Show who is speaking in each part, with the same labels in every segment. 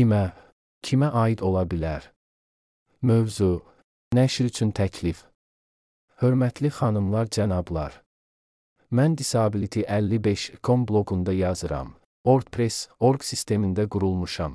Speaker 1: Kimə, kimə aid ola bilər? Mövzu, nəşr üçün təklif. Hörmətli xanımlar, cənablar. Mən Disability 55.com bloqunda yazıram. WordPress org sistemində qurulmuşam.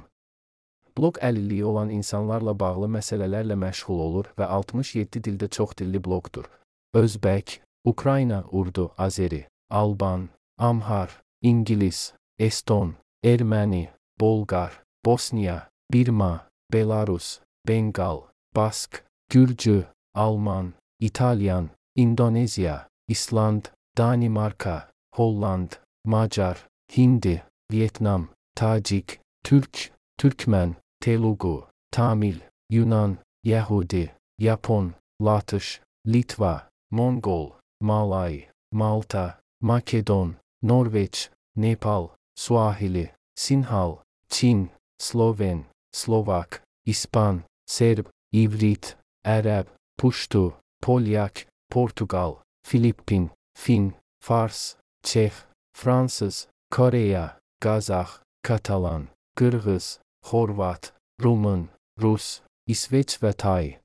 Speaker 1: Bloq əlilliyi olan insanlarla bağlı məsələlərlə məşğul olur və 67 dildə çoxdilli bloqdur. Özbək, Ukrayna, Urdu, Azeri, Alban, Amhar, İngilis, Eston, Erməni, Bolqar, Bosniya, Birma, Belarus, Bengal, Bask, Gürcü, Alman, İtalyan, İndonezya, İsland, Danimarka, Holland, Macar, Hindi, Vietnam, Tacik, Türk, Türkmen, Telugu, Tamil, Yunan, Yahudi, Yapon, Latış, Litva, Mongol, Malay, Malta, Makedon, Norveç, Nepal, Suahili, Sinhal, Çin, Sloven, Slovak, İspan, Serb, İvrit, Ərəb, Puştu, Polyak, Portugal, Filippin, Fin, Fars, Çex, Fransız, Koreya, Qazax, Katalan, Qırğız, Xorvat, Rumun, Rus, İsveç və Tay.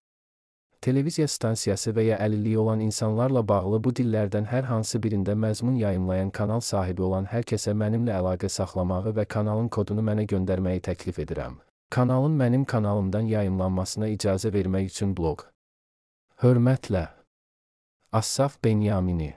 Speaker 1: Televiziya stansiyası və ya əlilliyi olan insanlarla bağlı bu dillərdən hər hansı birində məzmun yayımlayan kanal sahibi olan hər kəsə mənimlə əlaqə saxlamağı və kanalın kodunu mənə göndərməyi təklif edirəm. Kanalın mənim kanalımdan yayımlanmasına icazə vermək üçün bloq. Hörmətlə. Assaf Benyamini